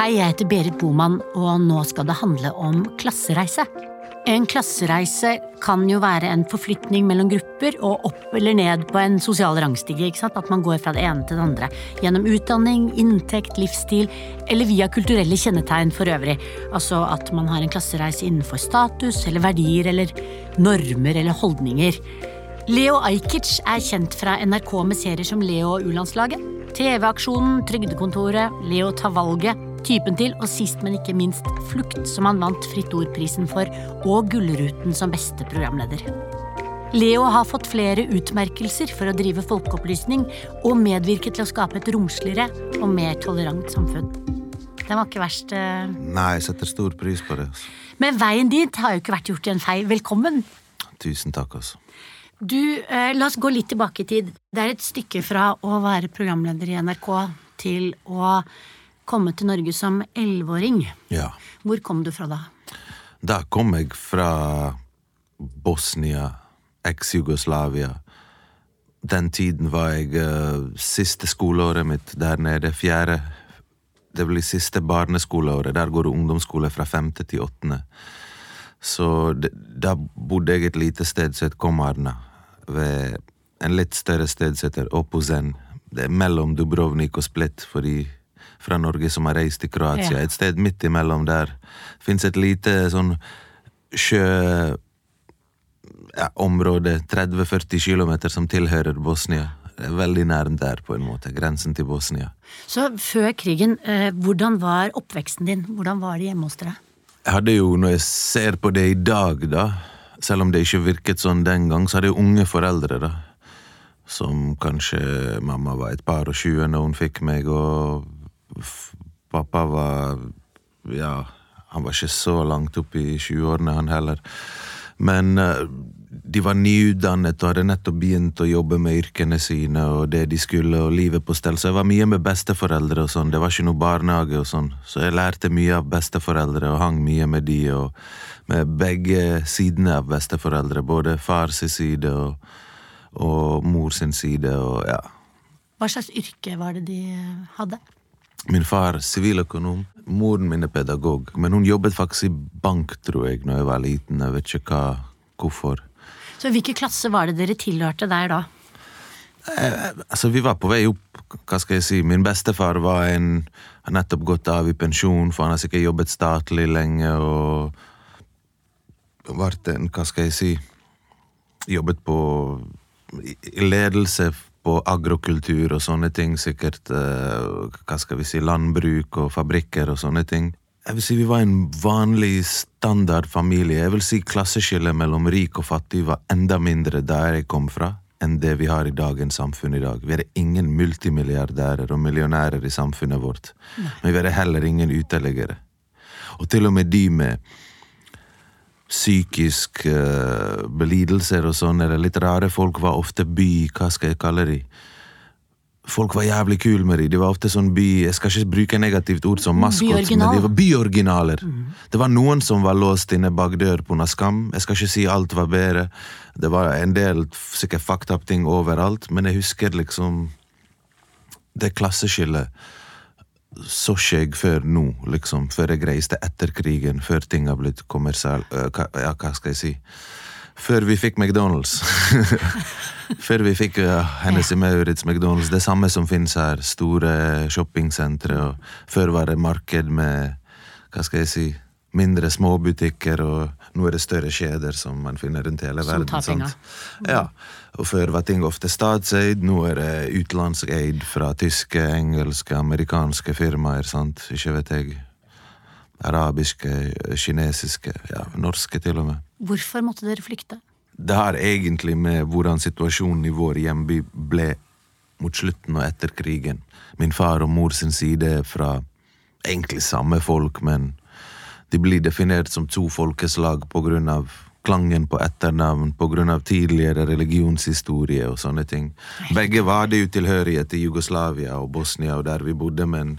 Hei, jeg heter Berit Boman, og nå skal det handle om klassereise. En klassereise kan jo være en forflytning mellom grupper og opp eller ned på en sosial rangstige. ikke sant? At man går fra det ene til det andre. Gjennom utdanning, inntekt, livsstil eller via kulturelle kjennetegn for øvrig. Altså at man har en klassereise innenfor status eller verdier eller normer eller holdninger. Leo Ajkic er kjent fra NRK med serier som Leo og U-landslaget, TV-aksjonen, Trygdekontoret, Leo tar valget, Typen til, og sist, men ikke minst Flukt, som han vant Fritt Ord-prisen for, og Gullruten som beste programleder. Leo har fått flere utmerkelser for å drive folkeopplysning og medvirke til å skape et romsligere og mer tolerant samfunn. Den var ikke verst. eh. Nei, jeg setter stor pris på det. Altså. Men veien dit har jo ikke vært gjort i en fei. Velkommen. Tusen takk, altså. Du, eh, La oss gå litt tilbake i tid. Det er et stykke fra å være programleder i NRK til å komme til Norge som elleveåring. Ja. Hvor kom du fra da? Da kom jeg fra Bosnia, eks-Jugoslavia. Den tiden var jeg uh, siste skoleåret mitt der nede, fjerde. Det blir siste barneskoleåret. Der går det ungdomsskole fra femte til åttende. Så det, da bodde jeg et lite sted som het Komarna, ved en litt større sted som heter Opozen. Det er mellom Dubrovnik og Split for de fra Norge som har reist til Kroatia. Ja. Et sted midt imellom der fins et lite sånn sjø... Ja, område, 30-40 km, som tilhører Bosnia. Veldig nærmt der, på en måte. Grensen til Bosnia. Så før krigen, eh, hvordan var oppveksten din? Hvordan var det hjemme hos dere? Jeg hadde jo, når jeg ser på det i dag, da, selv om det ikke virket sånn den gang, så hadde jeg unge foreldre, da. Som kanskje mamma var et par og tjue når hun fikk meg, og pappa var Ja, han var ikke så langt opp i 20-årene, han heller. Men eh, de var nyutdannet og hadde nettopp begynt å jobbe med yrkene sine og det de skulle, og livet på stell. Så jeg var mye med besteforeldre og sånn. Det var ikke noe barnehage og sånn. Så jeg lærte mye av besteforeldre og hang mye med de, og med begge sidene av besteforeldre. Både fars side og, og mors side, og ja. Hva slags yrke var det de hadde? Min far siviløkonom. Moren min er pedagog, men hun jobbet faktisk i bank, tror jeg, når jeg var liten. Jeg vet ikke hva, hvorfor. Så hvilken klasse var det dere tilhørte der da? Altså, vi var på vei opp, hva skal jeg si. Min bestefar var en har nettopp gått av i pensjon, for han har sikkert jobbet statlig lenge og vært en, hva skal jeg si Jobbet på ledelse på agrokultur og sånne ting, sikkert. eh, hva skal vi si, landbruk og fabrikker og sånne ting. Jeg vil si Vi var en vanlig standardfamilie. Jeg vil si Klasseskillet mellom rik og fattig var enda mindre der jeg kom fra, enn det vi har i dagens samfunn i dag. Vi er ingen multimilliardærer og millionærer i samfunnet vårt, men vi er heller ingen uteliggere. Og til og med de med psykisk uh, belidelser og sånn, eller litt rare folk, var ofte by... Hva skal jeg kalle de? Folk var jævlig kule med de. De var ofte sånn by Jeg skal ikke bruke negativt ord som maskot, men de var byoriginaler. Det var noen som var låst inne bak dør pga. skam. Jeg skal ikke si alt var bedre. Det var en del sikkert fucked up ting overalt, men jeg husker liksom Det klasseskillet så jeg før nå, liksom. Før jeg reiste etter krigen, før ting har blitt kommersielle øh, Ja, hva skal jeg si? Før vi fikk McDonald's. før vi fikk uh, Hennessy Maurits McDonald's. Det samme som finnes her. Store shoppingsentre. Før var det marked med Hva skal jeg si? Mindre småbutikker, og nå er det større kjeder som man finner rundt hele Som verden. sant? Ja. Og før var ting ofte statseid, nå er det utenlandseid fra tyske, engelske, amerikanske firmaer, sant. Ikke vet jeg. Arabiske, kinesiske, ja, norske til og med. Hvorfor måtte dere flykte? Det har egentlig med hvordan situasjonen i vår hjemby ble mot slutten og etter krigen. Min far og mor sin side fra egentlig samme folk, men de blir definert som to folkeslag på grunn av klangen på etternavn, på grunn av tidligere religionshistorie og sånne ting. Begge var det jo tilhørighet til Jugoslavia og Bosnia og der vi bodde, men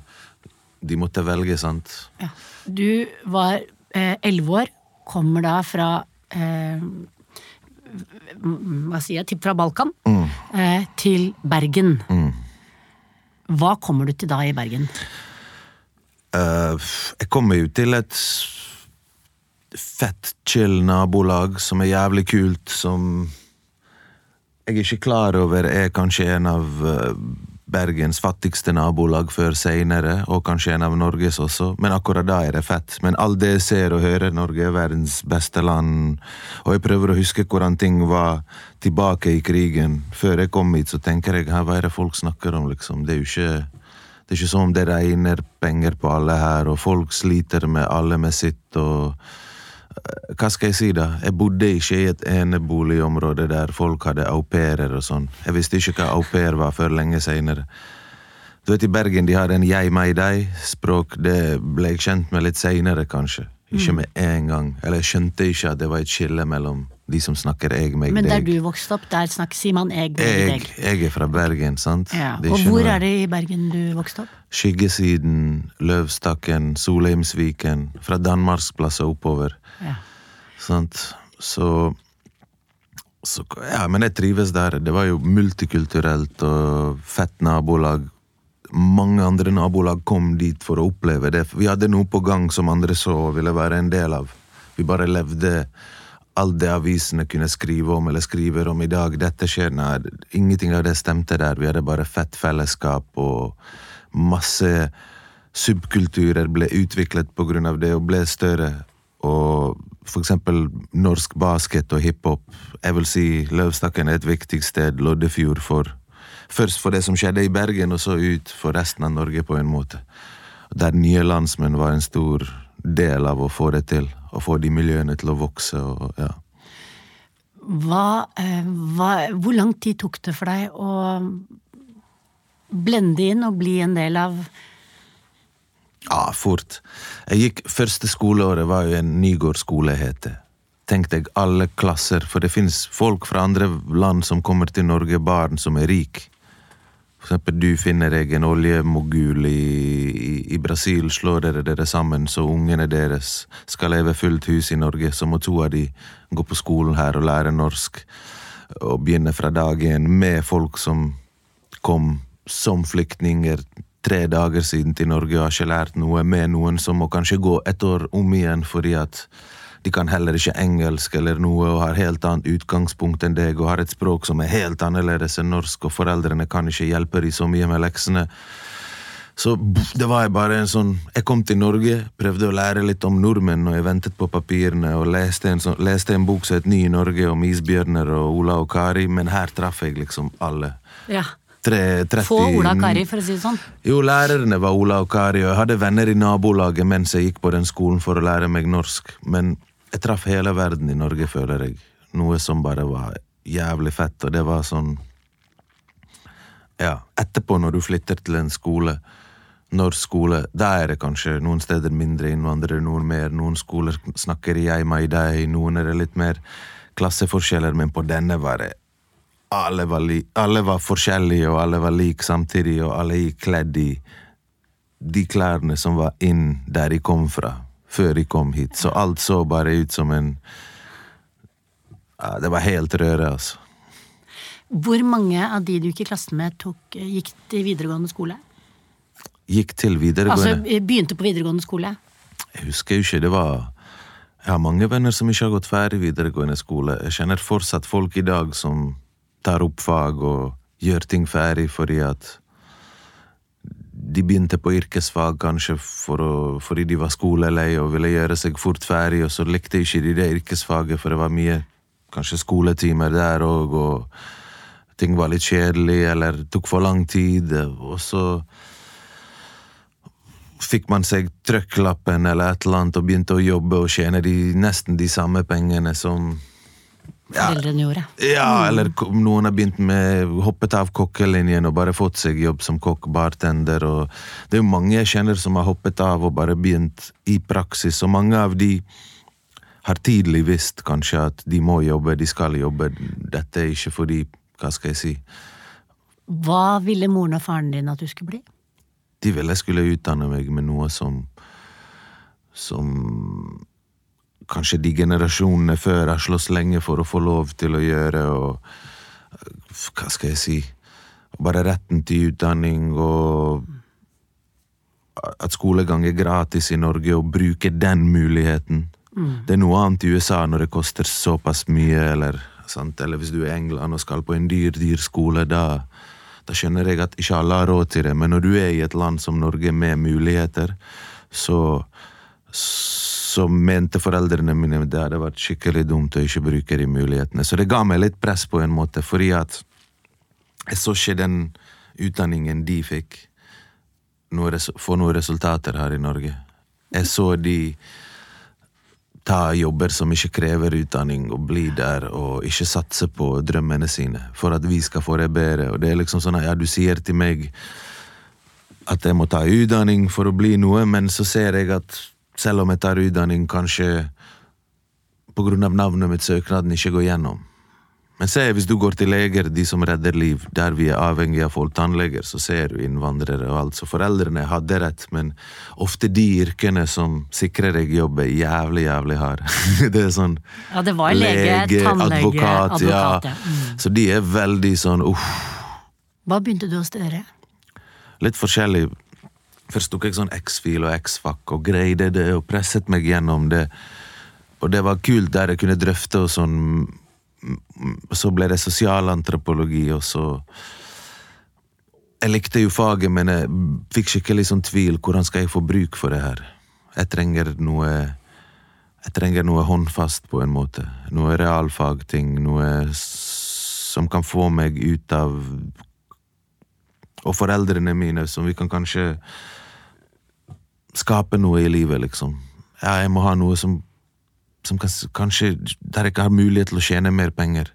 de måtte velge, sant? Ja. Du var eh, elleve år, kommer da fra eh, Hva sier jeg? Fra Balkan eh, til Bergen. Hva kommer du til da i Bergen? Eh, jeg kommer jo til et fett chill nabolag som er jævlig kult, som jeg er ikke klar over er kanskje en av eh, Bergens fattigste nabolag før seinere, og kanskje en av Norges også, men akkurat da er det fett. Men all det jeg ser og hører, Norge er verdens beste land, og jeg prøver å huske hvordan ting var tilbake i krigen. Før jeg kom hit, så tenker jeg her, hva er det folk snakker om, liksom? Det er jo ikke det er ikke som om det regner penger på alle her, og folk sliter med alle med sitt, og eh, hva skal jeg si, da? Jeg bodde ikke i et eneboligområde der folk hadde au pairer og sånn. Jeg visste ikke hva au pair var før lenge seinere. Du vet, I Bergen de har en jeg, meg, deg-språk. Det ble jeg kjent med litt seinere, kanskje. Ikke med en gang. Eller jeg skjønte ikke at det var et skille mellom de som snakker jeg, meg, Men der deg. du vokste opp, der snakker, sier man jeg, meg, deg. jeg er fra Bergen, sant? Ja. Det er Og hvor noe- er det i Bergen du vokste opp? Skyggesiden, Løvstakken, Solheimsviken. Fra Danmarksplasser oppover. Ja. Sant? Så, så Ja, men jeg trives der. Det var jo multikulturelt og fett nabolag. Mange andre nabolag kom dit for å oppleve det. Vi hadde noe på gang som andre så ville være en del av. Vi bare levde alt det avisene kunne skrive om eller skriver om i dag. Dette skjer, når ingenting av det stemte der. Vi hadde bare fett fellesskap og masse subkulturer ble utviklet på grunn av det og ble større. Og for eksempel norsk basket og hiphop. Jeg vil si Løvstakken er et viktig sted, Loddefjord, for Først for det som skjedde i Bergen, og så ut for resten av Norge, på en måte. Der nye landsmenn var en stor del av å få det til. Å få de miljøene til å vokse og ja. Hva, eh, hva, hvor lang tid tok det for deg å blende inn og bli en del av Ja, fort. Jeg gikk Første skoleåret var jo en Nygård skole, het det. Tenkte jeg alle klasser, for det fins folk fra andre land som kommer til Norge, barn som er rik. For eksempel, du finner deg en oljemogul i, i, i Brasil, slår dere dere sammen så ungene deres skal leve fullt hus i Norge, så må to av de gå på skolen her og lære norsk, og begynne fra dag én med folk som kom som flyktninger tre dager siden til Norge og har ikke lært noe med noen som må kanskje gå et år om igjen fordi at de kan heller ikke engelsk eller noe og har helt annet utgangspunkt enn deg og har et språk som er helt annerledes enn norsk, og foreldrene kan ikke hjelpe dem så mye med leksene. Så det var jeg bare en sånn Jeg kom til Norge, prøvde å lære litt om nordmenn, og jeg ventet på papirene og leste en, sånn, leste en bok som het Ny i Norge om isbjørner og Ola og Kari, men her traff jeg liksom alle. Ja. Tre, 30, Få Ola og Kari, for å si det sånn. Jo, lærerne var Ola og Kari, og jeg hadde venner i nabolaget mens jeg gikk på den skolen for å lære meg norsk, men jeg traff hele verden i Norge, føler jeg. Noe som bare var jævlig fett, og det var sånn Ja, etterpå, når du flytter til en skole, norsk skole, da er det kanskje noen steder mindre innvandrere, noen mer, noen skoler snakker jeg, meg, deg, noen er det litt mer klasseforskjeller, men på denne var det alle var, li alle var forskjellige, og alle var like samtidig, og alle gikk kledd i de klærne som var inn der de kom fra, før de kom hit. Så alt så bare ut som en ja, Det var helt røre, altså. Hvor mange av de du gikk i klassen med, tok, gikk til videregående skole? Gikk til videregående? Altså begynte på videregående skole? Jeg husker jo ikke, det var Jeg har mange venner som ikke har gått ferdig videregående skole. Jeg kjenner fortsatt folk i dag som tar opp fag og gjør ting ferdig fordi at de begynte på yrkesfag kanskje for å, fordi de var skolelei og ville gjøre seg fort ferdig, og så likte ikke de det yrkesfaget, for det var mye kanskje skoletimer der òg, og ting var litt kjedelig eller tok for lang tid, og så fikk man seg trøkklappen eller et eller annet og begynte å jobbe og tjene de, nesten de samme pengene som Foreldrene gjorde. ja, eller ko- noen har begynt med hoppet av kokkelinjen og bare fått seg jobb som kokk, bartender, og det er jo mange jeg kjenner som har hoppet av og bare begynt i praksis, og mange av de har tidlig visst kanskje at de må jobbe, de skal jobbe, dette er ikke fordi, hva skal jeg si, Hva ville moren og faren din at du skulle bli? de ville jeg skulle utdanne meg med noe som som kanskje de generasjonene før har slåss lenge for å få lov til å gjøre, og hva skal jeg si Bare retten til utdanning og at skolegang er gratis i Norge, og bruke den muligheten. Det er noe annet i USA når det koster såpass mye, eller, eller hvis du er i England og skal på en dyr, dyr skole, da, da skjønner jeg at ikke alle har råd til det. Men når du er i et land som Norge med muligheter, så så mente foreldrene mine det hadde vært skikkelig dumt å ikke bruke de mulighetene. Så det ga meg litt press på en måte, fordi at jeg så ikke den utdanningen de fikk, få noen resultater her i Norge. Jeg så de ta jobber som ikke krever utdanning, og bli der og ikke satse på drømmene sine for at vi skal få det bedre. Og det er liksom sånn at ja, du sier til meg at jeg må ta utdanning for å bli noe, men så ser jeg at selv om jeg tar utdanning, kanskje på grunn av navnet mitt søknaden ikke går gjennom. Men se, hvis du går til leger, de som redder liv, der vi er avhengig av folk, tannleger, så ser du innvandrere og alt. Så foreldrene hadde rett, men ofte de yrkene som sikrer deg jobb, er jævlig, jævlig harde. det er sånn Ja, det var lege, tannlege, advokat, advokat ja. ja. Mm. Så de er veldig sånn uff. Hva begynte du å studere? Litt forskjellig. Først tok jeg sånn X-fil og X-fac og greide det og presset meg gjennom det. Og det var kult der jeg kunne drøfte og sånn. Så ble det sosialantropologi, og så Jeg likte jo faget, men jeg fikk skikkelig sånn tvil. Hvordan skal jeg få bruk for det her? Jeg trenger noe Jeg trenger noe håndfast, på en måte. Noe realfagting. Noe som kan få meg ut av Og foreldrene mine, som vi kan kanskje skape noe i livet, liksom. Ja, jeg må ha noe som, som kan, kanskje Der jeg ikke har mulighet til å tjene mer penger.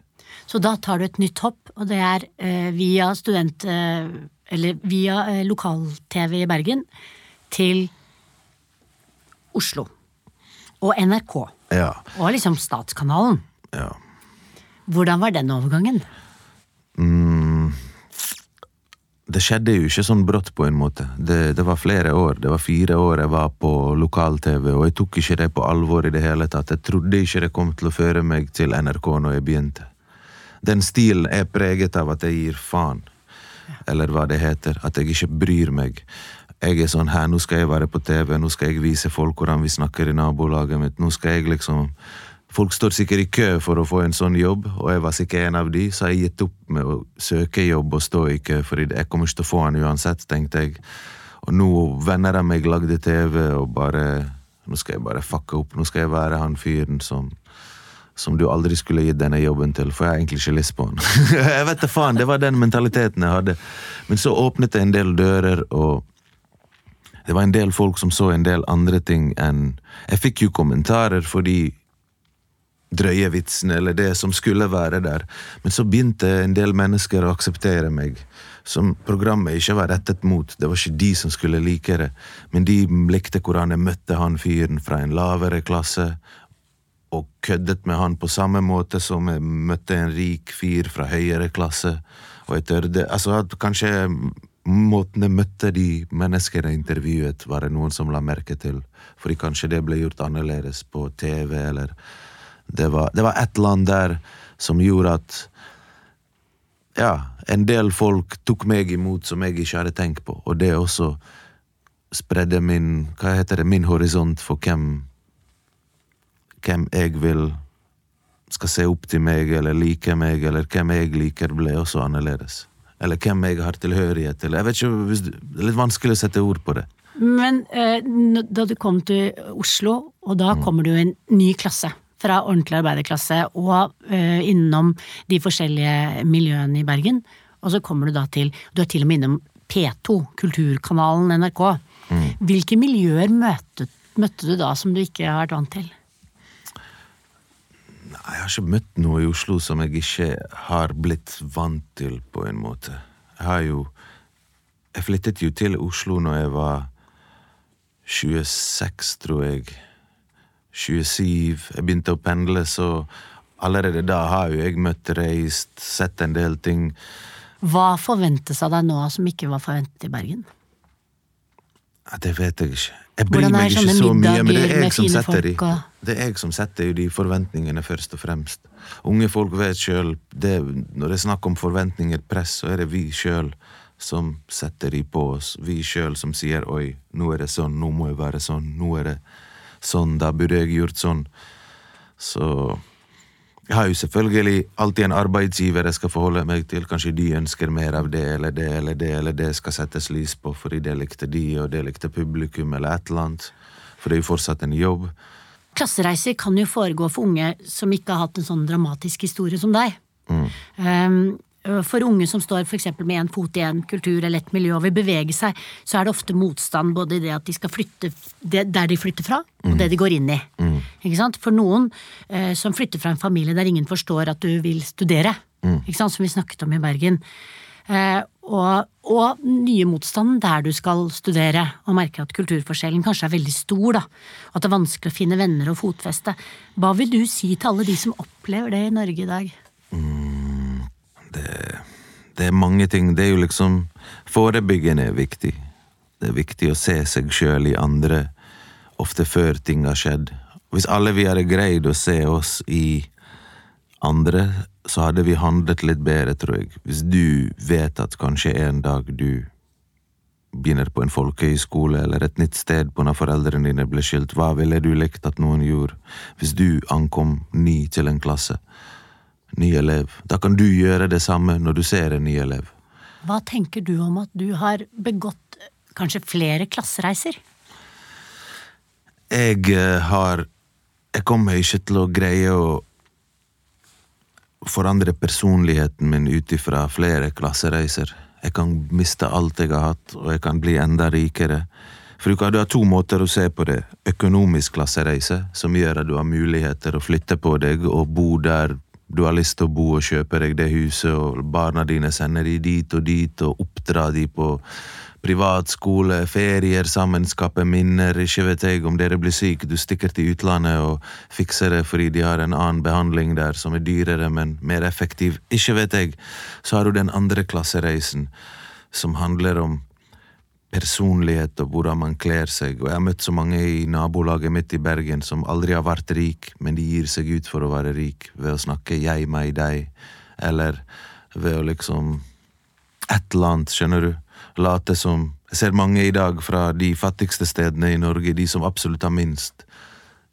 Så da tar du et nytt hopp, og det er eh, via student... Eh, eller via eh, lokal-TV i Bergen til Oslo. Og NRK. Ja. Og liksom Statskanalen. ja. Hvordan var den overgangen? Mm, det skjedde jo ikke sånn brått, på en måte. Det, det var flere år. Det var fire år jeg var på lokal-TV, og jeg tok ikke det på alvor i det hele tatt. Jeg trodde ikke det kom til å føre meg til NRK når jeg begynte. Den stilen er preget av at jeg gir faen, eller hva det heter. At jeg ikke bryr meg. Jeg er sånn her, nå skal jeg være på TV, nå skal jeg vise folk hvordan vi snakker i nabolaget mitt. Nå skal jeg liksom Folk står sikkert i kø for å få en sånn jobb, og jeg var sikkert en av de, så jeg gitt opp med å søke jobb og stå i kø, for jeg kommer ikke til å få han uansett, tenkte jeg. Og nå venner av meg lagde TV, og bare Nå skal jeg bare fucke opp, nå skal jeg være han fyren som som du aldri skulle gitt denne jobben til, for jeg har egentlig ikke lyst på den. jeg vet da faen, det var den mentaliteten jeg hadde. Men så åpnet det en del dører, og det var en del folk som så en del andre ting enn Jeg fikk jo kommentarer fordi drøye vitsene, eller det som skulle være der. Men så begynte en del mennesker å akseptere meg, som programmet ikke var rettet mot. Det var ikke de som skulle like det, men de likte hvordan jeg møtte han fyren fra en lavere klasse, og køddet med han på samme måte som jeg møtte en rik fyr fra høyere klasse. Og jeg tørde Altså, kanskje måten jeg møtte de menneskene intervjuet, var det noen som la merke til, fordi kanskje det ble gjort annerledes på TV, eller det var, det var et eller annet der som gjorde at Ja, en del folk tok meg imot som jeg ikke hadde tenkt på, og det også spredde min Hva heter det? Min horisont for hvem Hvem jeg vil skal se opp til meg eller like meg, eller hvem jeg liker, ble også annerledes. Eller hvem jeg har tilhørighet til. Jeg vet ikke, Det er litt vanskelig å sette ord på det. Men eh, da du kom til Oslo, og da kommer du i en ny klasse fra ordentlig arbeiderklasse og uh, innom de forskjellige miljøene i Bergen. Og så kommer du da til Du er til og med innom P2, kulturkanalen NRK. Mm. Hvilke miljøer møtte, møtte, du da som du ikke har vært vant til? Nei, Jeg har ikke møtt noe i Oslo som jeg ikke har blitt vant til, på en måte. Jeg har jo Jeg flyttet jo til Oslo når jeg var 26, tror jeg. 27. Jeg begynte å pendle, så allerede da har jo jeg møtt, reist, sett en del ting. Hva forventes av deg nå som ikke var forventet i Bergen? Ja, det vet jeg ikke. Jeg bryr meg ikke så mye, men det er jeg som setter de. Det er jeg som setter de forventningene, først og fremst. Unge folk vet sjøl Når det er snakk om forventninger, press, så er det vi sjøl som setter de på oss. Vi sjøl som sier 'oi, nå er det sånn, nå må jeg være sånn', nå er det sånn, da burde jeg gjort sånn. Så jeg har jo selvfølgelig alltid en arbeidsgiver jeg skal forholde meg til. Kanskje de ønsker mer av det eller det eller det eller det skal settes lys på fordi det likte de, og det likte publikum, eller et eller annet. For det er jo fortsatt en jobb. Klassereiser kan jo foregå for unge som ikke har hatt en sånn dramatisk historie som deg. Mm. Um, for unge som står for eksempel med en fot i en kultur eller et miljø og vil bevege seg, så er det ofte motstand både i det at de skal flytte der de flytter fra, og det de går inn i. Ikke sant? For noen eh, som flytter fra en familie der ingen forstår at du vil studere, ikke sant? som vi snakket om i Bergen, eh, og, og nye motstanden der du skal studere, og merker at kulturforskjellen kanskje er veldig stor, da, og at det er vanskelig å finne venner og fotfeste. Hva vil du si til alle de som opplever det i Norge i dag? Det er mange ting. Det er jo liksom Forebyggende er viktig. Det er viktig å se seg sjøl i andre, ofte før ting har skjedd. Hvis alle vi hadde greid å se oss i andre, så hadde vi handlet litt bedre, tror jeg. Hvis du vet at kanskje en dag du begynner på en folkehøyskole eller et nytt sted på når foreldrene dine ble skilt, hva ville du likt at noen gjorde hvis du ankom ny til en klasse? Ny elev. Da kan du gjøre det samme når du ser en ny elev. Hva tenker du om at du har begått eh, kanskje flere klassereiser? Jeg eh, har Jeg kommer ikke til å greie å forandre personligheten min ut ifra flere klassereiser. Jeg kan miste alt jeg har hatt, og jeg kan bli enda rikere. For du kan du har to måter å se på det. Økonomisk klassereise, som gjør at du har muligheter å flytte på deg og bo der du har lyst til å bo og kjøpe deg det huset, og barna dine sender de dit og dit, og oppdra de på privatskole, ferier sammen, skape minner, ikke vet jeg om dere blir syke, du stikker til utlandet og fikser det fordi de har en annen behandling der som er dyrere, men mer effektiv, ikke vet jeg. Så har du den andre klassereisen, som handler om personlighet og hvordan man kler seg, og jeg har møtt så mange i nabolaget mitt i Bergen som aldri har vært rik, men de gir seg ut for å være rik ved å snakke jeg, meg, deg, eller ved å liksom et eller annet, skjønner du, late som Jeg ser mange i dag fra de fattigste stedene i Norge, de som absolutt har minst.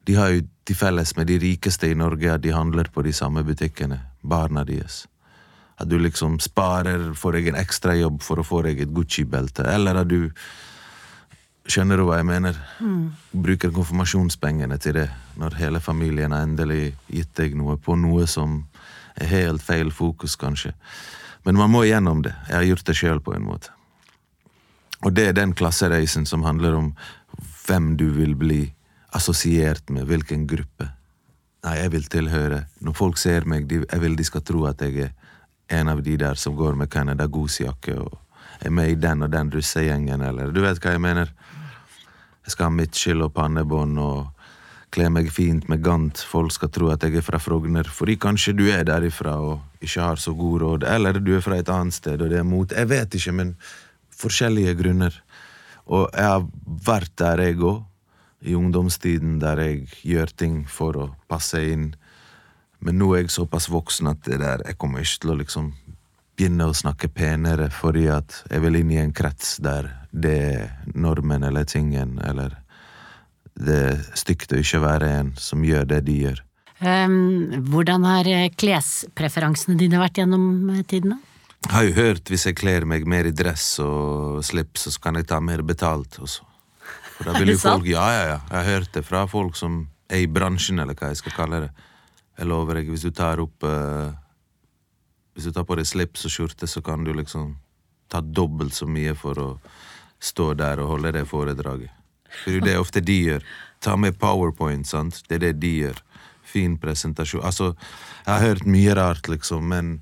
De har jo til felles med de rikeste i Norge at de handler på de samme butikkene, barna deres. At du liksom sparer, får deg en ekstrajobb for å få deg et Gucci-belte, eller at du Skjønner du hva jeg mener? Bruker konfirmasjonspengene til det, når hele familien har endelig gitt deg noe på noe som er helt feil fokus, kanskje. Men man må gjennom det. Jeg har gjort det sjøl, på en måte. Og det er den klassereisen som handler om hvem du vil bli assosiert med, hvilken gruppe. Nei, jeg vil tilhøre Når folk ser meg, de, jeg vil de skal tro at jeg er en av de der som går med Canada Goose-jakke og er med i den og den russegjengen, eller du vet hva jeg mener. Jeg skal ha midtskill og pannebånd og kle meg fint med gant. Folk skal tro at jeg er fra Frogner, fordi kanskje du er derifra og ikke har så god råd, eller du er fra et annet sted og det er mot. Jeg vet ikke, men forskjellige grunner. Og jeg har vært der, jeg òg, i ungdomstiden, der jeg gjør ting for å passe inn. Men nå er jeg såpass voksen at det der, jeg kommer ikke til å liksom begynne å snakke penere fordi at jeg vil inn i en krets der det er normen eller tingen, eller det er stygt å ikke være en som gjør det de gjør. Um, hvordan har eh, klespreferansene dine vært gjennom eh, tiden, da? Jeg har jo hørt hvis jeg kler meg mer i dress og slips, så kan jeg ta mer betalt også. For da vil jo folk, ja, ja, ja. Jeg har hørt det fra folk som er i bransjen, eller hva jeg skal kalle det. Jeg lover deg, hvis du tar opp eh, Hvis du tar på deg slips og skjorte, så kan du liksom ta dobbelt så mye for å stå der og holde det foredraget. For det er ofte de gjør. Ta med powerpoint, sant. Det er det de gjør. Fin presentasjon. Altså, jeg har hørt mye rart, liksom, men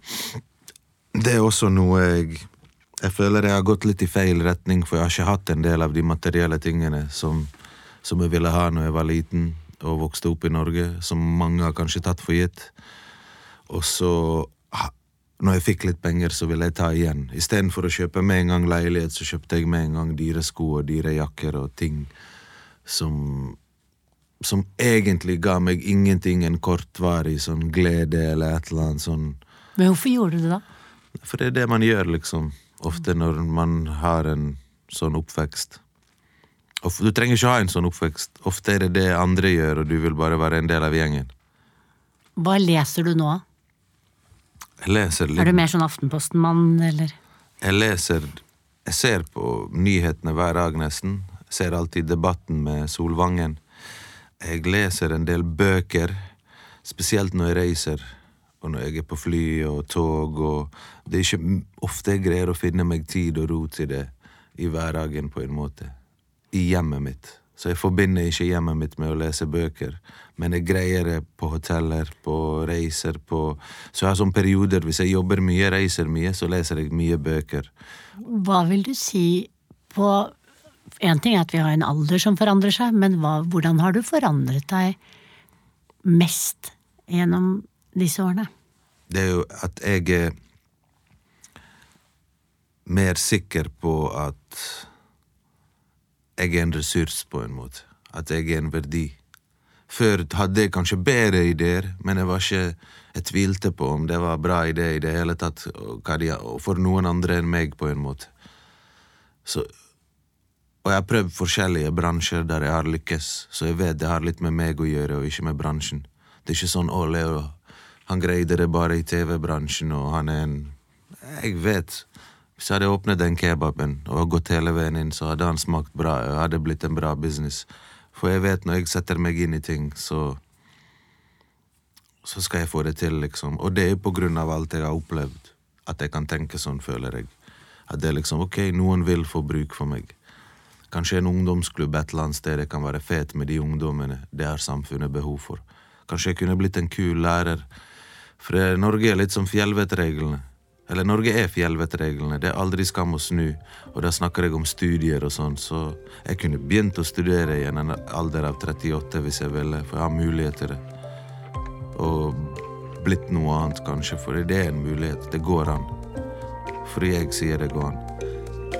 det er også noe jeg Jeg føler jeg har gått litt i feil retning, for jeg har ikke hatt en del av de materielle tingene som, som jeg ville ha når jeg var liten og vokste opp i Norge, som mange har kanskje tatt for gitt. Og så, når jeg fikk litt penger, så ville jeg ta igjen. Istedenfor å kjøpe med en gang leilighet, så kjøpte jeg med en gang dyre sko og dyre jakker og ting som som egentlig ga meg ingenting en kortvarig sånn glede eller et eller annet sånn Men hvorfor gjorde du det da? for det er det man gjør, liksom. Ofte når man har en sånn oppvekst. Du trenger ikke ha en sånn oppvekst. Ofte er det det andre gjør, og du vil bare være en del av gjengen. Hva leser du nå? Jeg leser litt Er du mer sånn Aftenposten-mann, eller? Jeg leser Jeg ser på nyhetene hver dag, nesten. Jeg ser alltid Debatten med Solvangen. Jeg leser en del bøker, spesielt når jeg reiser. Og når jeg er på fly og tog og Det er ikke ofte jeg greier å finne meg tid og ro til det i hverdagen, på en måte. I hjemmet mitt. Så jeg forbinder ikke hjemmet mitt med å lese bøker, men jeg greier det på hoteller, på reiser, på Så jeg har sånne perioder hvis jeg jobber mye, reiser mye, så leser jeg mye bøker. Hva vil du si på En ting er at vi har en alder som forandrer seg, men hva, hvordan har du forandret deg mest gjennom disse årene? Det er jo at jeg er mer sikker på at jeg er en ressurs, på en måte. At jeg er en verdi. Før hadde jeg kanskje bedre ideer, men jeg var ikke Jeg tvilte på om det var bra idé i det hele tatt, for noen andre enn meg, på en måte. Så og jeg har prøvd forskjellige bransjer der jeg har lykkes, så jeg vet det har litt med meg å gjøre, og ikke med bransjen. Det er ikke sånn 'Å, Leo, han greide det bare i TV-bransjen', og han er en Jeg vet. Hvis jeg hadde åpnet den kebaben og gått hele veien inn, så hadde han smakt bra, Det hadde blitt en bra business. For jeg vet når jeg setter meg inn i ting, så Så skal jeg få det til, liksom. Og det er på grunn av alt jeg har opplevd, at jeg kan tenke sånn, føler jeg. At det er liksom Ok, noen vil få bruk for meg. Kanskje en ungdomsklubb et eller annet sted det kan være fet med de ungdommene. Det har samfunnet behov for. Kanskje jeg kunne blitt en kul lærer. For Norge er litt som fjellvettreglene. Eller Norge er fjellvettreglene. Det er aldri skam å snu. Og da snakker jeg om studier og sånn, så jeg kunne begynt å studere i en alder av 38 hvis jeg ville, for jeg har mulighet til det. Og blitt noe annet, kanskje, for det er en mulighet. Det går an. Fordi jeg sier det går an.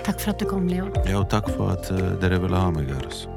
Takk for at du kom, Leo. Ja, og takk for at eh, dere ville ha meg her. Altså.